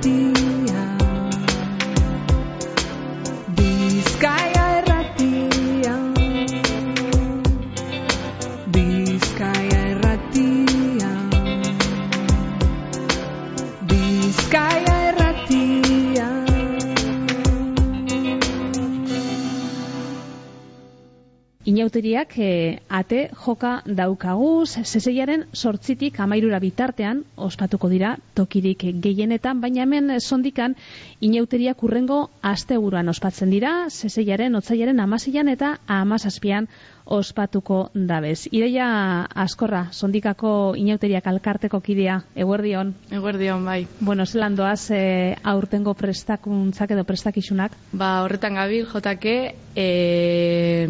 deep. Inauteriak e, ate joka daukaguz, zeseiaren sortzitik amairura bitartean, ospatuko dira tokirik gehienetan, baina hemen sondikan inauteriak urrengo asteburuan ospatzen dira, zeseiaren, otzaiaren amazian eta amazazpian ospatuko dabez. Ireia askorra, sondikako inauteriak alkarteko kidea, eguerdion. Eguerdion, bai. Bueno, zelan doaz e, aurtengo prestakuntzak edo prestakizunak? Ba, horretan gabil, jotake, e,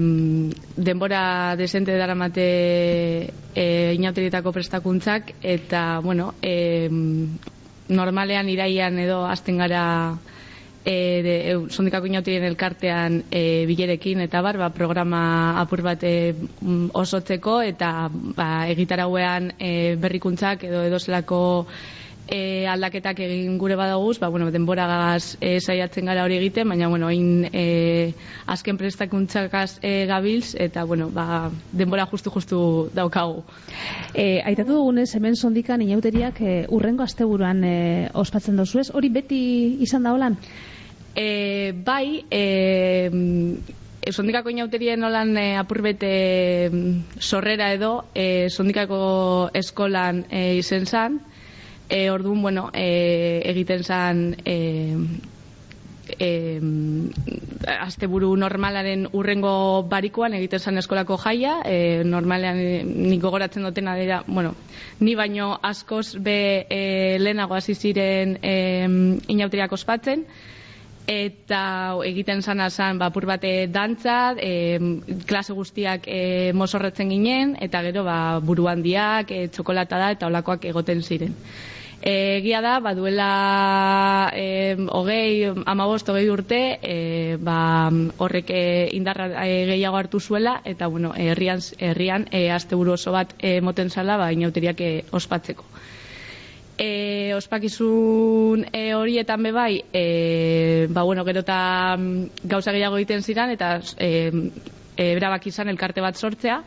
denbora desente daramate e, inauterietako prestakuntzak, eta, bueno, e, normalean iraian edo azten gara e, de, e, sondikako inautirien elkartean e, bilerekin eta bar, ba, programa apur bat e, osotzeko eta ba, egitarauean e, berrikuntzak edo edozelako e, aldaketak egin gure badaguz, ba, bueno, denbora gaz e, saiatzen gara hori egiten, baina bueno, in, e, azken prestakuntzakaz e, gabiltz, eta bueno, ba, denbora justu-justu daukagu. E, aitatu dugunez, hemen sondikan inauteriak e, urrengo asteburuan e, ospatzen dozu ez, hori beti izan da holan? E, bai, e, sondikako inauterien nolan e, apurbete sorrera edo, e, sondikako eskolan e, izen zan, e, orduan, bueno, e, egiten zan e, e, asteburu normalaren urrengo barikoan egiten zan eskolako jaia, e, normalean nik gogoratzen dutena dira, bueno, ni baino askoz be e, lehenago hasi ziren e, inauteriak ospatzen, eta egiten sana zan bapur bate dantza, e, klase guztiak e, mosorretzen ginen, eta gero ba, buru handiak, e, txokolata da, eta olakoak egoten ziren. Egia da, baduela e, hogei, amabost, hogei urte, e, ba, horrek e, indarra e, gehiago hartu zuela, eta bueno, herrian, herrian e, azte oso bat e, moten zala, ba, inauteriak e, ospatzeko e, ospakizun e, horietan be bai, e, ba bueno, gero eta mm, gauza gehiago egiten ziren, eta e, e, berabak izan elkarte bat sortzea,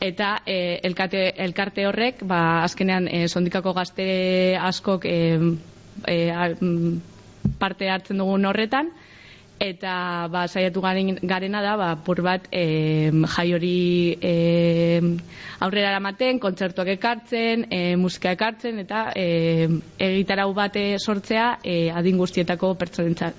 eta e, elkarte, elkarte horrek, ba, azkenean, e, sondikako gazte askok e, e, parte hartzen dugun horretan, eta ba, saiatu garen, garena da ba, pur bat e, jai hori e, aurrera eramaten, kontzertuak ekartzen, e, musika ekartzen eta e, egitarau bate sortzea e, adin guztietako pertsonentzat.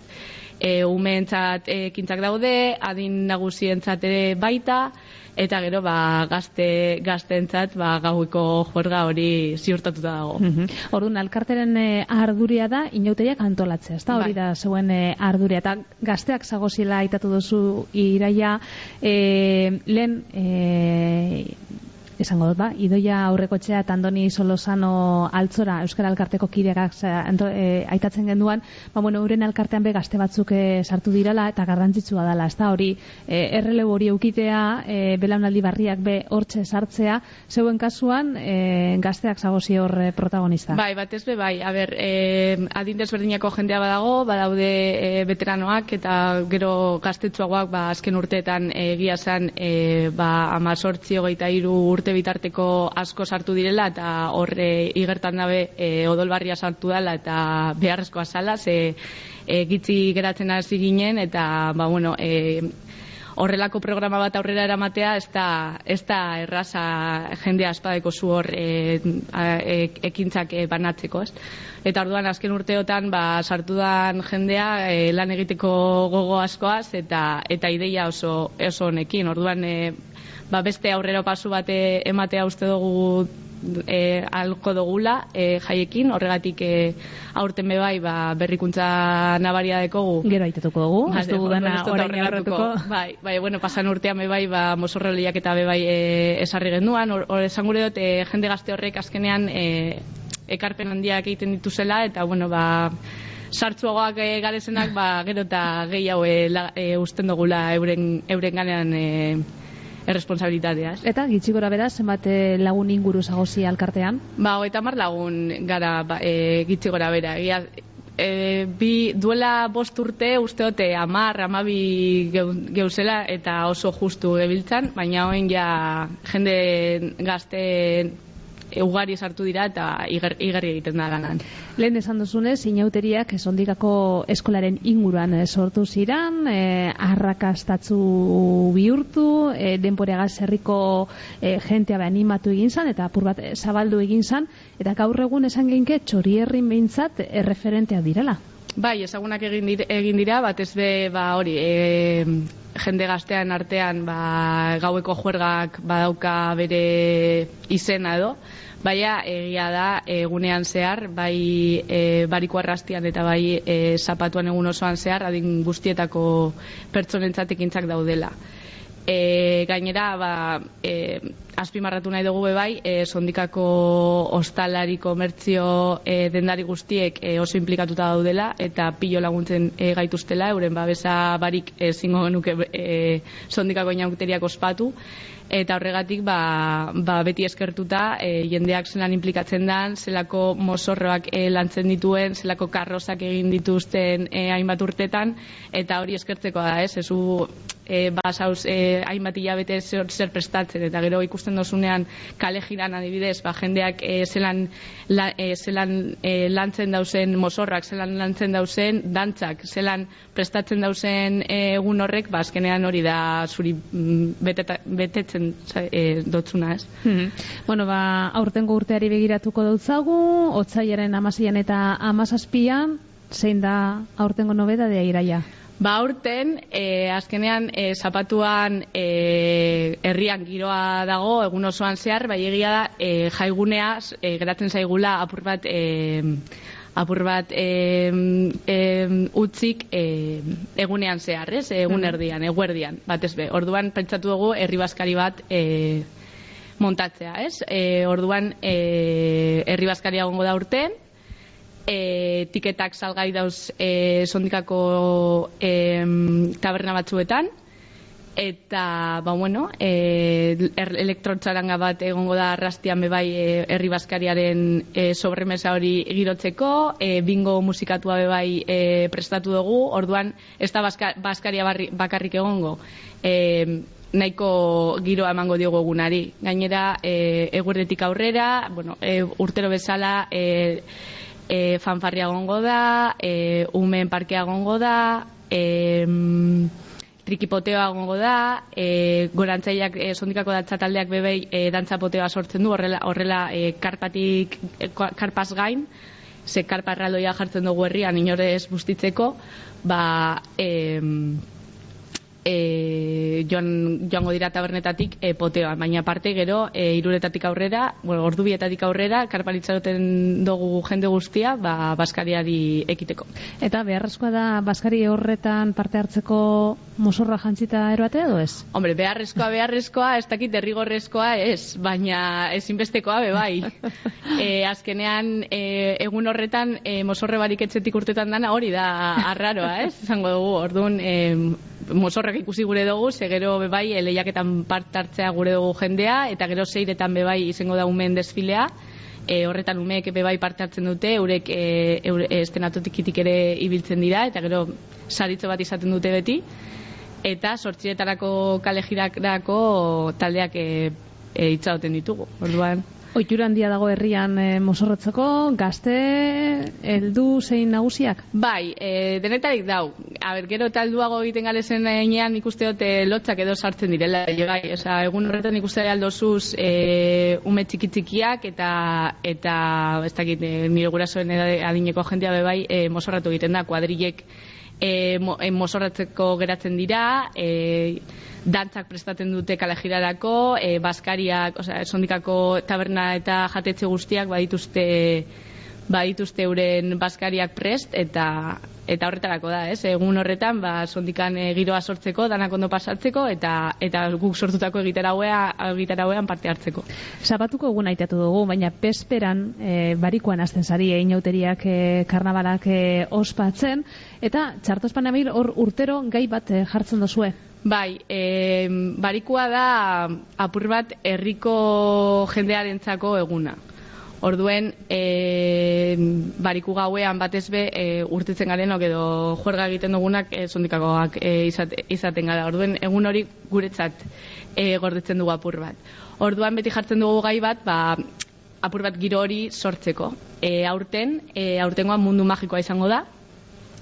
E, umeentzat ekintzak daude, adin nagusientzat ere baita, eta gero ba, gazte gaztentzat ba, gaueko juerga hori ziurtatuta dago. Mm Orduan, alkarteren e, arduria da, inauteriak antolatzea, ez da hori Bai. da zeuen e, arduria, eta gazteak zagoziela aitatu duzu iraia, e, lehen, e, esango dut ba, idoia aurrekotxea eta Andoni Solosano altzora Euskara Alkarteko kideak e, aitatzen genduan, ba, bueno, euren alkartean be gazte batzuk e, sartu dirala eta garrantzitsua dela, ez da hori e, errelebo hori eukitea, e, belaunaldi barriak be hortxe sartzea, zeuen kasuan e, gazteak zagozi hor e, protagonista. Bai, batez be, bai, a ber, e, adin desberdinako jendea badago, badaude e, veteranoak eta gero gaztetsuagoak, ba, azken urteetan egia zen, e, ba, amazortzi hogeita iru urte bitarteko asko sartu direla eta horre igertan dabe e, odolbarria sartu dela eta beharrezkoa zala, ze e, gitzi geratzen hasi ginen eta, ba, bueno, e, horrelako programa bat aurrera eramatea ez da, ez da erraza jendea espadeko zu hor e, e, ekintzak e, banatzeko, ez? Eta orduan azken urteotan ba, sartu dan jendea e, lan egiteko gogo askoaz eta eta ideia oso oso honekin. Orduan e, ba, beste aurrera pasu bate ematea uste dugu e, alko dugula e, jaiekin, horregatik e, aurten be bai ba, berrikuntza nabaria dekogu. Gero aitatuko dugu, ez Vale, dugu dana ez orain aurretuko. Bai, bai, bueno, pasan urtean be bai, ba, mozorreliak eta be bai e, esarri genduan, hor hor esan gure dut, e, jende gazte horrek azkenean e, ekarpen handiak egiten dituzela, eta bueno, ba, sartzuagoak e, garezenak, ba, gero eta gehiago e, la, e, usten dugula euren, euren ganean e, erresponsabilitatea. ez? Eta gitxi gora beraz, zenbat eh, lagun inguru zagozi alkartean? Ba, hogeita hamar lagun gara ba, e, gitxi gora bera. Egia, e, bi duela bost urte usteote amar, amabi geu- geuzela eta oso justu gebiltzan, baina hoen ja jende gazte ugari sartu dira eta iger, igerri egiten da lanan. Lehen esan duzunez, inauteriak esondikako eskolaren inguruan eh, sortu ziran, e, arrakastatzu bihurtu, e, denporeagaz herriko e, jentea animatu egin zan, eta apur bat eh, zabaldu egin zan, eta gaur egun esan genke txorierrin behintzat erreferentea direla. Bai, ezagunak egin dira, egin dira batez be ba hori, e, jende gaztean artean ba, gaueko juergak badauka bere izena edo, baina egia da egunean zehar, bai e, bariko arrastian eta bai e, zapatuan egun osoan zehar, adin guztietako pertsonentzat ekintzak daudela. E, gainera, ba, e, azpimarratu nahi dugu bai, e, sondikako ostalari komertzio e, dendari guztiek e, oso implikatuta daudela eta pilo laguntzen e, gaituztela, euren babesa barik ezingo genuke e, sondikako inauteriak ospatu. Eta horregatik ba, ba beti eskertuta e, jendeak zelan implikatzen dan, zelako mozorroak e, lantzen dituen, zelako karrozak egin dituzten e, hainbat urtetan. Eta hori eskertzeko da, ez? Ezu e, basauz e, hainbat hilabete zer, zer prestatzen eta gero ikusten dozunean kale jiran adibidez, ba, jendeak e, zelan, la, e, zelan e, lantzen dauzen mozorrak, zelan lantzen dauzen dantzak, zelan prestatzen dauzen e, egun horrek, ba, azkenean hori da zuri mm, beteta, betetzen e, dotzuna, ez? Bueno, ba, aurtengo urteari begiratuko dautzagu, otzaiaren amaseian eta amazazpian, zein da aurtengo nobedadea iraia? Ba, aurten, e, azkenean, e, zapatuan e, herrian giroa dago, egun osoan zehar, bai egia da, e, jaigunea e, geratzen zaigula apur bat, e, apur bat e, e, utzik e, egunean zehar, ez? Egun erdian, eguerdian, batez be. Orduan, pentsatu dugu, herri baskari bat e, montatzea, ez? E, orduan, e, herri baskaria egongo da urten, e, tiketak salgai dauz e, sondikako e, taberna batzuetan. Eta ba bueno e, er, elektrotxaranga bat egongo da arrastian bebai e, herri baskariaren e, sobremesa hori girotzeko. E, bingo musikatua bebai e, prestatu dugu. Orduan ez da baska, baskaria barri, bakarrik egongo. E, nahiko giroa emango diogu egunari. Gainera, e, eguerdetik aurrera, bueno, e, urtero bezala, e, e, fanfarria gongo da, e, umen parkea gongo da, e, mm, trikipoteoa gongo da, e, gorantzaileak e, sondikako datza taldeak bebei e, dantzapoteoa sortzen du, horrela, horrela e, karpatik, e, karpaz gain, ze karpa jartzen dugu herrian inorez bustitzeko, ba, e, e, joan, joango dira tabernetatik e, poteoa, baina aparte gero e, iruretatik aurrera, bueno, ordubietatik aurrera, karparitzaroten dugu jende guztia, ba, baskariari ekiteko. Eta beharrezkoa da Baskari horretan parte hartzeko mosorra jantzita eroatea edo ez? Hombre, beharrezkoa, beharrezkoa, ez dakit derrigorrezkoa ez, baina ezinbestekoa be bai. e, azkenean, e, egun horretan, e, mosorre barik etxetik urtetan dana hori da arraroa, ez? Zango dugu, orduan, e, mosorrek ikusi gure dugu, ze gero be bai, e, lehiaketan part hartzea gure dugu jendea, eta gero seiretan be bai izango da umen desfilea, e, horretan umeek be bai parte hartzen dute, eurek e, eure, estenatotikitik ere ibiltzen dira, eta gero saritzo bat izaten dute beti, eta sortxietarako kale jirarako taldeak e, e, itxauten ditugu. Orduan, Oitura handia dago herrian e, mosorrotzeko, gazte, heldu zein nagusiak? Bai, e, denetarik dau. A ber, gero eta helduago egiten galezen enean ikuste dute lotzak edo sartzen direla. E, bai, oza, egun horretan ikuste aldozuz e, ume txiki txikiak eta eta ez dakit, nire gurasoen adineko jendia be bai e, mosorratu egiten da, kuadrilek e, mo, e, mosorratzeko geratzen dira, e, dantzak prestatzen dute kale jirarako, e, baskariak, osea, sondikako taberna eta jatetxe guztiak badituzte badituzte euren baskariak prest eta eta horretarako da, ez? Egun horretan, ba, sondikan e, giroa sortzeko, danak ondo pasatzeko eta eta guk sortutako egitarauea egitarauean parte hartzeko. Zapatuko egun aitatu dugu, baina pesperan e, barikoan hasten zari e, inauteriak e, karnabalak e, ospatzen, eta txartospan abil hor urtero gai bat e, jartzen dozue. Bai, e, barikua da apur bat herriko jendearentzako eguna. Orduen, e, bariku gauean batez be, e, urtitzen garenok edo juerga egiten dugunak e, zundikakoak e, izate, izaten gara. Orduen, egun hori guretzat e, gordetzen dugu apur bat. Orduan beti jartzen dugu gai bat, ba, apur bat giro hori sortzeko. E, aurten, e, aurtengoan mundu magikoa izango da,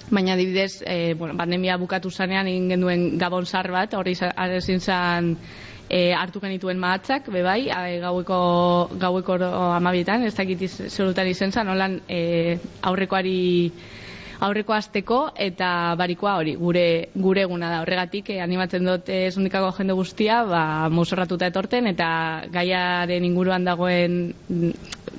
baina adibidez, e, bueno, pandemia bukatu zanean egin genuen gabon zar bat, hori ezin zan e, hartu genituen mahatzak, bebai, e, gaueko, gaueko amabietan, ez dakit zerutan izen zan, holan e, aurrekoari aurreko asteko eta barikoa hori gure gure eguna da horregatik eh, animatzen dut eh, zundikako jende guztia ba mosorratuta etorten eta gaiaren inguruan dagoen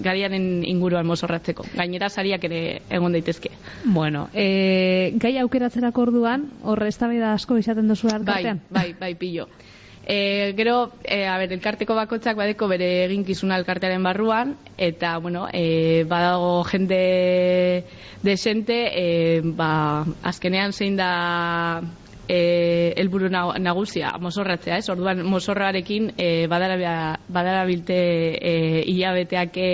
gaiaren inguruan mosorratzeko. Gainera sariak ere egon daitezke. Bueno, e, gai aukeratzerako orduan, horre eztabaida asko izaten duzu artean? Bai, bai, bai, pillo. E, gero, e, a ber, elkarteko bakotzak badeko bere eginkizuna elkartearen barruan, eta, bueno, e, badago jende desente, e, ba, azkenean zein da e, elburu nagusia, mosorratzea, ez? Orduan, mosorrarekin e, badara, bilte e, hilabeteak e,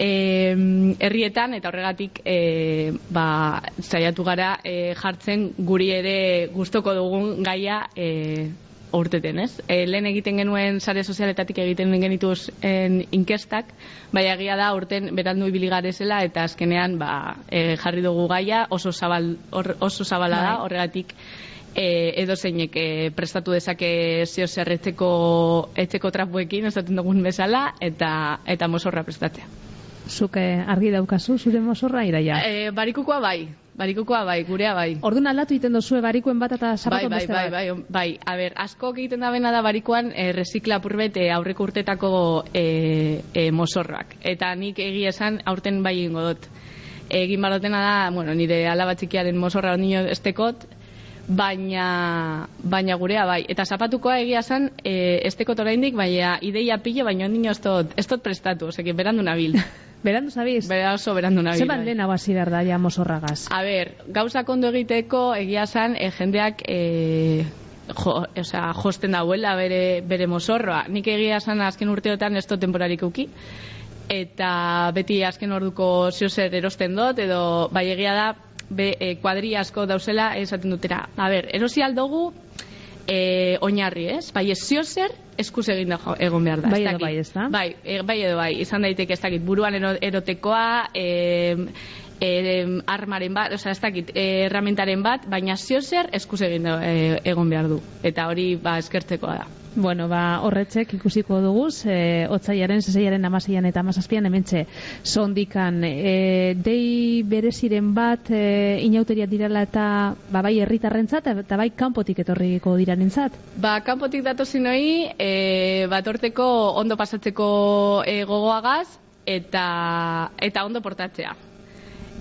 herrietan eta horregatik e, ba, zaiatu gara e, jartzen guri ere gustoko dugun gaia e, urteten, ez? E, lehen egiten genuen sare sozialetatik egiten genituz en inkestak, bai egia da urten berandu ibili garezela eta azkenean ba, e, jarri dugu gaia oso zabal oso zabala da, bai. horregatik e, edo zeinek e, prestatu dezake zio zerretzeko etzeko trapuekin, esaten dugun bezala, eta, eta mosorra prestatzea. Zuke argi daukazu, zure mosorra iraia? E, barikukoa bai, Barikukoa bai, gurea bai. Orduan aldatu egiten dozue barikuen bat eta zapatu bai, bai, beste bai, bai, bai, bai, a ber, asko egiten da bena da barikuan e, resikla purbet e, aurreko urtetako e, e, mosorrak. Eta nik egia esan aurten bai egingo dut. Egin barotena da, bueno, nire alabatzikiaren mosorra ondino estekot, baina, baina gurea bai. Eta zapatukoa egia esan e, estekot oraindik, baina ideia pilo, baina ondino ez dut, prestatu, ozeke, berandu nabil. Berandu zabiz? Bera oso berandu nabil. Zeban hau behar da, ja, mosorragaz? A ber, gauza kondo egiteko, egia zan, e, jendeak, e, jo, o sea, josten dauela bere, bere mosorroa. Nik egia zan, azken urteotan, ez temporarik uki. Eta beti azken orduko ziozer erosten dut, edo bai egia da, be, e, kuadri asko dauzela, esaten dutera. A ber, erosi aldogu, e, oinarri, ez? Bai, ez ziozer, eskuz egin da egon behar da. Bai edo bai, ez da? Bai, e, bai edo bai, izan daiteke ez dakit, buruan erotekoa, e, e, armaren bat, oza, ez dakit, e, erramentaren bat, baina ziozer eskuz egin da e, egon behar du. Eta hori, ba, eskertzekoa da. Bueno, ba, horretzek ikusiko dugu, e, otzaiaren, zezeiaren amazeian eta amazazpian ementxe sondikan. E, dei bereziren bat e, inauteria direla eta ba, bai herritarrentzat eta bai kanpotik etorriko dirarentzat. Ba, kanpotik datu zinoi, e, bat ondo pasatzeko e, gogoagaz eta, eta ondo portatzea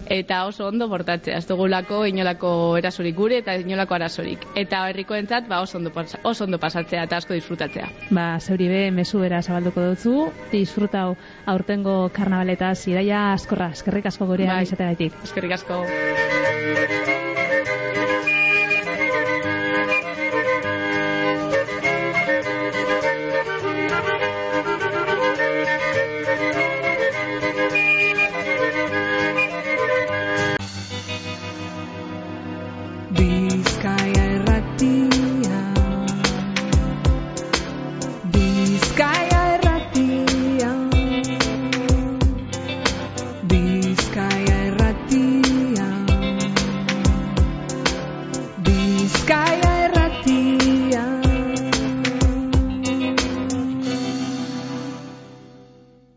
eta oso ondo portatzea. Ez dugulako inolako erasorik gure eta inolako arazorik. Eta herrikoentzat ba oso ondo, oso ondo pasatzea eta asko disfrutatzea. Ba, zeuri be, mesu bera zabalduko dutzu, disfrutau aurtengo karnabaleta ziraia askorra, eskerrik asko gurea bai. izateagatik. Eskerrik asko.